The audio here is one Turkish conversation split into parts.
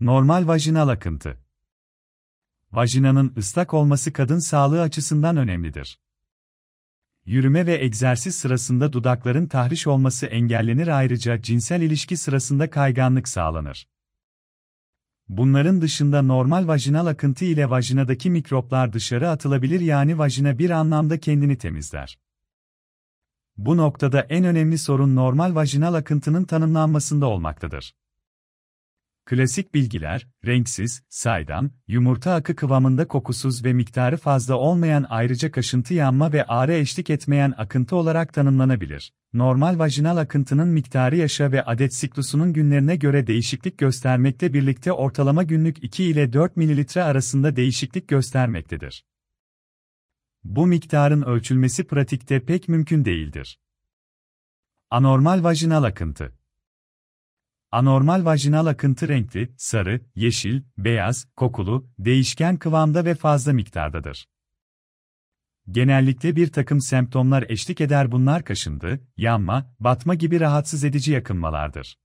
Normal vajinal akıntı. Vajinanın ıslak olması kadın sağlığı açısından önemlidir. Yürüme ve egzersiz sırasında dudakların tahriş olması engellenir ayrıca cinsel ilişki sırasında kayganlık sağlanır. Bunların dışında normal vajinal akıntı ile vajinadaki mikroplar dışarı atılabilir yani vajina bir anlamda kendini temizler. Bu noktada en önemli sorun normal vajinal akıntının tanımlanmasında olmaktadır. Klasik bilgiler, renksiz, saydam, yumurta akı kıvamında kokusuz ve miktarı fazla olmayan ayrıca kaşıntı yanma ve ağrı eşlik etmeyen akıntı olarak tanımlanabilir. Normal vajinal akıntının miktarı yaşa ve adet siklusunun günlerine göre değişiklik göstermekte birlikte ortalama günlük 2 ile 4 ml arasında değişiklik göstermektedir. Bu miktarın ölçülmesi pratikte pek mümkün değildir. Anormal vajinal akıntı Anormal vajinal akıntı renkli, sarı, yeşil, beyaz, kokulu, değişken kıvamda ve fazla miktardadır. Genellikle bir takım semptomlar eşlik eder bunlar kaşındı, yanma, batma gibi rahatsız edici yakınmalardır.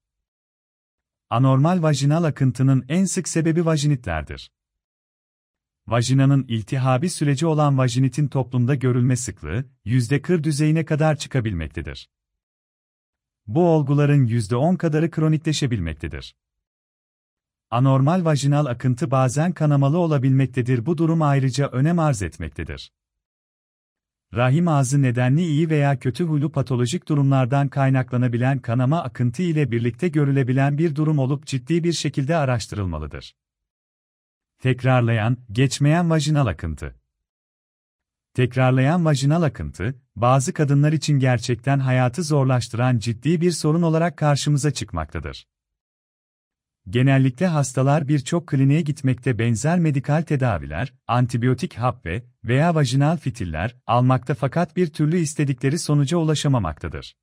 Anormal vajinal akıntının en sık sebebi vajinitlerdir. Vajinanın iltihabi süreci olan vajinitin toplumda görülme sıklığı, %40 düzeyine kadar çıkabilmektedir. Bu olguların %10 kadarı kronikleşebilmektedir. Anormal vajinal akıntı bazen kanamalı olabilmektedir. Bu durum ayrıca önem arz etmektedir. Rahim ağzı nedenli iyi veya kötü huylu patolojik durumlardan kaynaklanabilen kanama akıntı ile birlikte görülebilen bir durum olup ciddi bir şekilde araştırılmalıdır. Tekrarlayan, geçmeyen vajinal akıntı Tekrarlayan vajinal akıntı, bazı kadınlar için gerçekten hayatı zorlaştıran ciddi bir sorun olarak karşımıza çıkmaktadır. Genellikle hastalar birçok kliniğe gitmekte benzer medikal tedaviler, antibiyotik hap ve veya vajinal fitiller almakta fakat bir türlü istedikleri sonuca ulaşamamaktadır.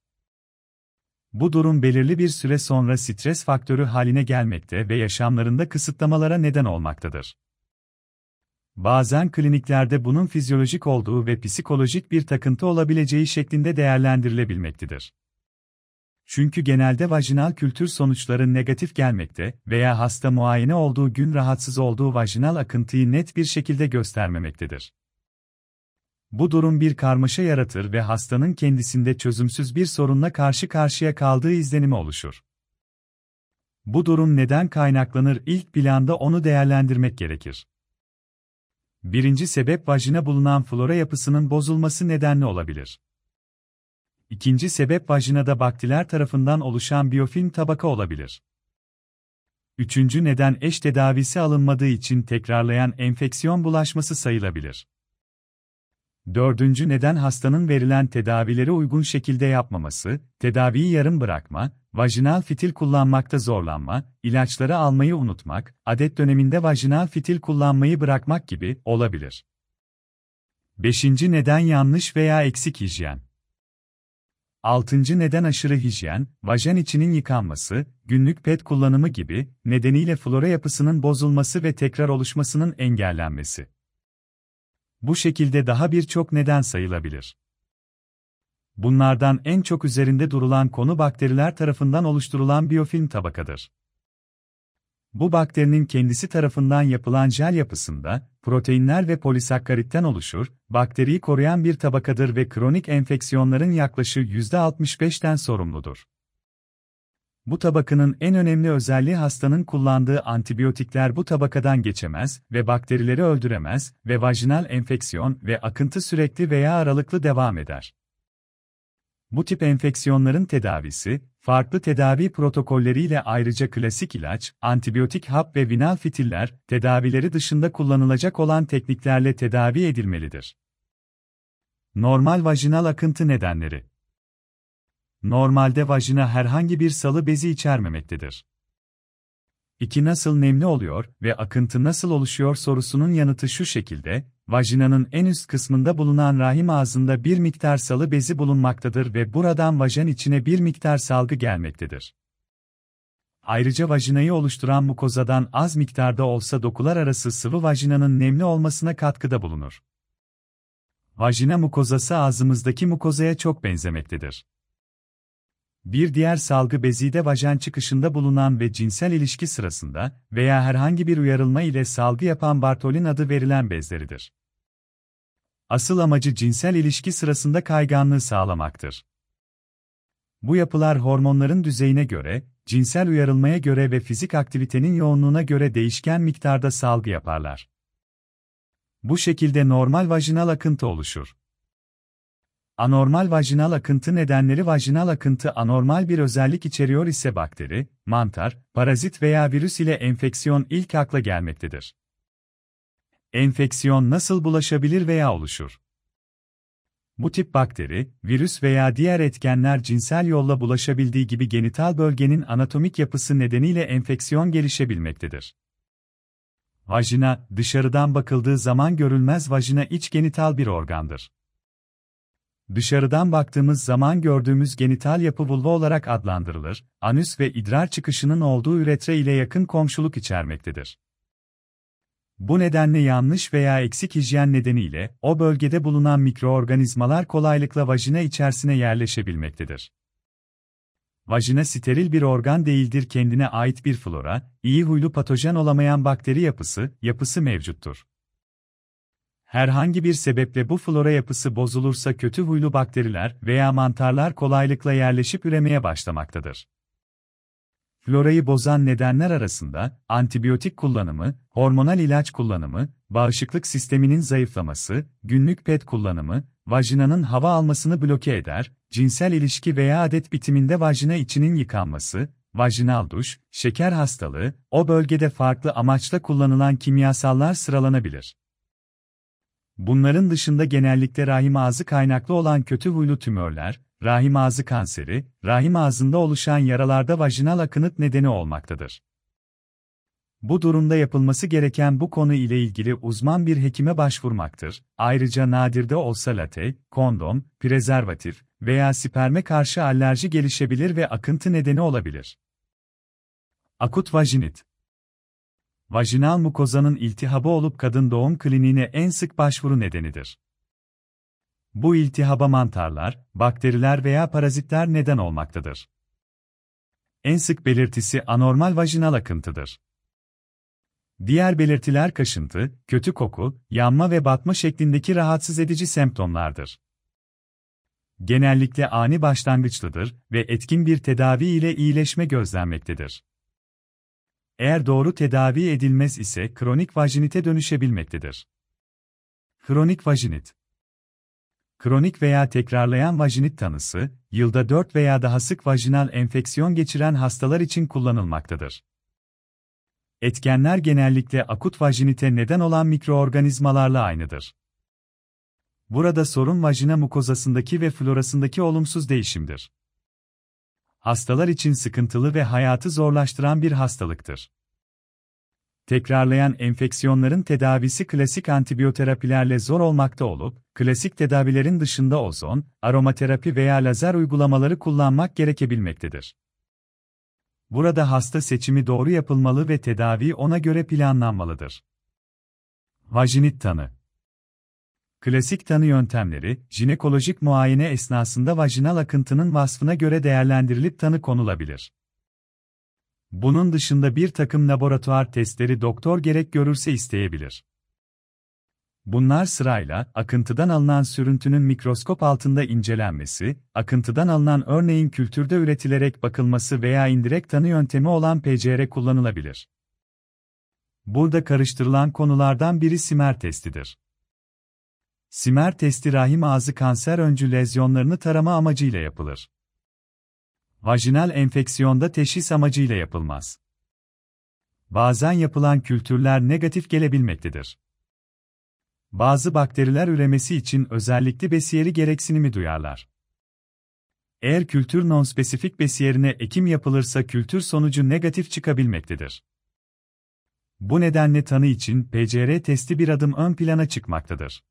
Bu durum belirli bir süre sonra stres faktörü haline gelmekte ve yaşamlarında kısıtlamalara neden olmaktadır. Bazen kliniklerde bunun fizyolojik olduğu ve psikolojik bir takıntı olabileceği şeklinde değerlendirilebilmektedir. Çünkü genelde vajinal kültür sonuçları negatif gelmekte veya hasta muayene olduğu gün rahatsız olduğu vajinal akıntıyı net bir şekilde göstermemektedir. Bu durum bir karmaşa yaratır ve hastanın kendisinde çözümsüz bir sorunla karşı karşıya kaldığı izlenimi oluşur. Bu durum neden kaynaklanır ilk planda onu değerlendirmek gerekir. Birinci sebep vajina bulunan flora yapısının bozulması nedenli olabilir. İkinci sebep vajinada baktiler tarafından oluşan biyofilm tabaka olabilir. Üçüncü neden eş tedavisi alınmadığı için tekrarlayan enfeksiyon bulaşması sayılabilir. Dördüncü neden hastanın verilen tedavileri uygun şekilde yapmaması, tedaviyi yarım bırakma, vajinal fitil kullanmakta zorlanma, ilaçları almayı unutmak, adet döneminde vajinal fitil kullanmayı bırakmak gibi olabilir. Beşinci neden yanlış veya eksik hijyen. Altıncı neden aşırı hijyen, vajen içinin yıkanması, günlük pet kullanımı gibi nedeniyle flora yapısının bozulması ve tekrar oluşmasının engellenmesi. Bu şekilde daha birçok neden sayılabilir. Bunlardan en çok üzerinde durulan konu bakteriler tarafından oluşturulan biyofilm tabakadır. Bu bakterinin kendisi tarafından yapılan jel yapısında, proteinler ve polisakkaritten oluşur, bakteriyi koruyan bir tabakadır ve kronik enfeksiyonların yaklaşık %65'ten sorumludur. Bu tabakanın en önemli özelliği hastanın kullandığı antibiyotikler bu tabakadan geçemez ve bakterileri öldüremez ve vajinal enfeksiyon ve akıntı sürekli veya aralıklı devam eder. Bu tip enfeksiyonların tedavisi, farklı tedavi protokolleriyle ayrıca klasik ilaç, antibiyotik hap ve vinal fitiller, tedavileri dışında kullanılacak olan tekniklerle tedavi edilmelidir. Normal vajinal akıntı nedenleri Normalde vajina herhangi bir salı bezi içermemektedir. İki nasıl nemli oluyor ve akıntı nasıl oluşuyor sorusunun yanıtı şu şekilde, vajinanın en üst kısmında bulunan rahim ağzında bir miktar salı bezi bulunmaktadır ve buradan vajen içine bir miktar salgı gelmektedir. Ayrıca vajinayı oluşturan mukozadan az miktarda olsa dokular arası sıvı vajinanın nemli olmasına katkıda bulunur. Vajina mukozası ağzımızdaki mukozaya çok benzemektedir. Bir diğer salgı bezi de vajen çıkışında bulunan ve cinsel ilişki sırasında veya herhangi bir uyarılma ile salgı yapan Bartolin adı verilen bezleridir. Asıl amacı cinsel ilişki sırasında kayganlığı sağlamaktır. Bu yapılar hormonların düzeyine göre, cinsel uyarılmaya göre ve fizik aktivitenin yoğunluğuna göre değişken miktarda salgı yaparlar. Bu şekilde normal vajinal akıntı oluşur. Anormal vajinal akıntı nedenleri vajinal akıntı anormal bir özellik içeriyor ise bakteri, mantar, parazit veya virüs ile enfeksiyon ilk akla gelmektedir. Enfeksiyon nasıl bulaşabilir veya oluşur? Bu tip bakteri, virüs veya diğer etkenler cinsel yolla bulaşabildiği gibi genital bölgenin anatomik yapısı nedeniyle enfeksiyon gelişebilmektedir. Vajina, dışarıdan bakıldığı zaman görülmez vajina iç genital bir organdır. Dışarıdan baktığımız zaman gördüğümüz genital yapı vulva olarak adlandırılır, anüs ve idrar çıkışının olduğu üretre ile yakın komşuluk içermektedir. Bu nedenle yanlış veya eksik hijyen nedeniyle o bölgede bulunan mikroorganizmalar kolaylıkla vajina içerisine yerleşebilmektedir. Vajina steril bir organ değildir kendine ait bir flora, iyi huylu patojen olamayan bakteri yapısı, yapısı mevcuttur. Herhangi bir sebeple bu flora yapısı bozulursa kötü huylu bakteriler veya mantarlar kolaylıkla yerleşip üremeye başlamaktadır. Florayı bozan nedenler arasında antibiyotik kullanımı, hormonal ilaç kullanımı, bağışıklık sisteminin zayıflaması, günlük pet kullanımı, vajinanın hava almasını bloke eder, cinsel ilişki veya adet bitiminde vajina içinin yıkanması, vajinal duş, şeker hastalığı, o bölgede farklı amaçla kullanılan kimyasallar sıralanabilir. Bunların dışında genellikle rahim ağzı kaynaklı olan kötü huylu tümörler, rahim ağzı kanseri, rahim ağzında oluşan yaralarda vajinal akınıt nedeni olmaktadır. Bu durumda yapılması gereken bu konu ile ilgili uzman bir hekime başvurmaktır. Ayrıca nadirde olsa late, kondom, prezervatif veya sperme karşı alerji gelişebilir ve akıntı nedeni olabilir. Akut vajinit Vajinal mukozanın iltihabı olup kadın doğum kliniğine en sık başvuru nedenidir. Bu iltihaba mantarlar, bakteriler veya parazitler neden olmaktadır. En sık belirtisi anormal vajinal akıntıdır. Diğer belirtiler kaşıntı, kötü koku, yanma ve batma şeklindeki rahatsız edici semptomlardır. Genellikle ani başlangıçlıdır ve etkin bir tedavi ile iyileşme gözlenmektedir. Eğer doğru tedavi edilmez ise kronik vajinite dönüşebilmektedir. Kronik vajinit Kronik veya tekrarlayan vajinit tanısı, yılda 4 veya daha sık vajinal enfeksiyon geçiren hastalar için kullanılmaktadır. Etkenler genellikle akut vajinite neden olan mikroorganizmalarla aynıdır. Burada sorun vajina mukozasındaki ve florasındaki olumsuz değişimdir. Hastalar için sıkıntılı ve hayatı zorlaştıran bir hastalıktır. Tekrarlayan enfeksiyonların tedavisi klasik antibiyoterapilerle zor olmakta olup, klasik tedavilerin dışında ozon, aromaterapi veya lazer uygulamaları kullanmak gerekebilmektedir. Burada hasta seçimi doğru yapılmalı ve tedavi ona göre planlanmalıdır. Vajinit tanı Klasik tanı yöntemleri, jinekolojik muayene esnasında vajinal akıntının vasfına göre değerlendirilip tanı konulabilir. Bunun dışında bir takım laboratuvar testleri doktor gerek görürse isteyebilir. Bunlar sırayla, akıntıdan alınan sürüntünün mikroskop altında incelenmesi, akıntıdan alınan örneğin kültürde üretilerek bakılması veya indirekt tanı yöntemi olan PCR kullanılabilir. Burada karıştırılan konulardan biri simer testidir. Simer testi rahim ağzı kanser öncü lezyonlarını tarama amacıyla yapılır. Vajinal enfeksiyonda teşhis amacıyla yapılmaz. Bazen yapılan kültürler negatif gelebilmektedir. Bazı bakteriler üremesi için özellikle besiyeri gereksinimi duyarlar. Eğer kültür nonspesifik besiyerine ekim yapılırsa kültür sonucu negatif çıkabilmektedir. Bu nedenle tanı için PCR testi bir adım ön plana çıkmaktadır.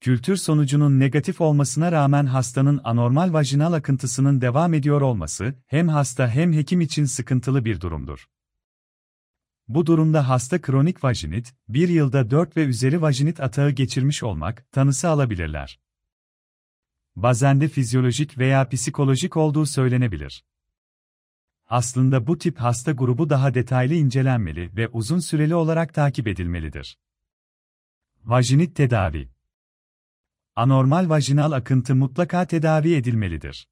Kültür sonucunun negatif olmasına rağmen hastanın anormal vajinal akıntısının devam ediyor olması, hem hasta hem hekim için sıkıntılı bir durumdur. Bu durumda hasta kronik vajinit, bir yılda 4 ve üzeri vajinit atağı geçirmiş olmak, tanısı alabilirler. Bazen de fizyolojik veya psikolojik olduğu söylenebilir. Aslında bu tip hasta grubu daha detaylı incelenmeli ve uzun süreli olarak takip edilmelidir. Vajinit tedavi Anormal vajinal akıntı mutlaka tedavi edilmelidir.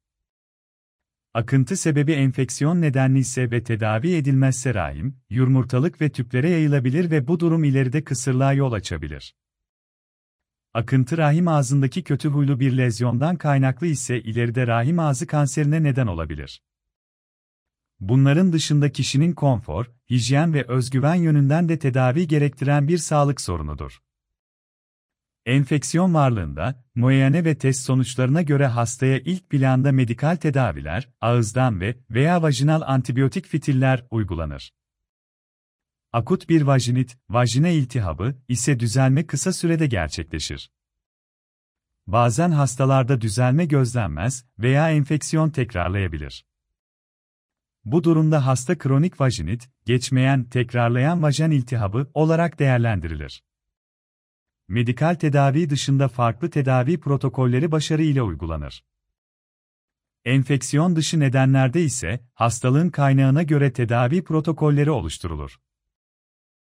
Akıntı sebebi enfeksiyon nedenli ise ve tedavi edilmezse rahim, yumurtalık ve tüplere yayılabilir ve bu durum ileride kısırlığa yol açabilir. Akıntı rahim ağzındaki kötü huylu bir lezyondan kaynaklı ise ileride rahim ağzı kanserine neden olabilir. Bunların dışında kişinin konfor, hijyen ve özgüven yönünden de tedavi gerektiren bir sağlık sorunudur. Enfeksiyon varlığında, muayene ve test sonuçlarına göre hastaya ilk planda medikal tedaviler, ağızdan ve veya vajinal antibiyotik fitiller uygulanır. Akut bir vajinit, vajine iltihabı ise düzelme kısa sürede gerçekleşir. Bazen hastalarda düzelme gözlenmez veya enfeksiyon tekrarlayabilir. Bu durumda hasta kronik vajinit, geçmeyen, tekrarlayan vajen iltihabı olarak değerlendirilir. Medikal tedavi dışında farklı tedavi protokolleri başarı ile uygulanır. Enfeksiyon dışı nedenlerde ise hastalığın kaynağına göre tedavi protokolleri oluşturulur.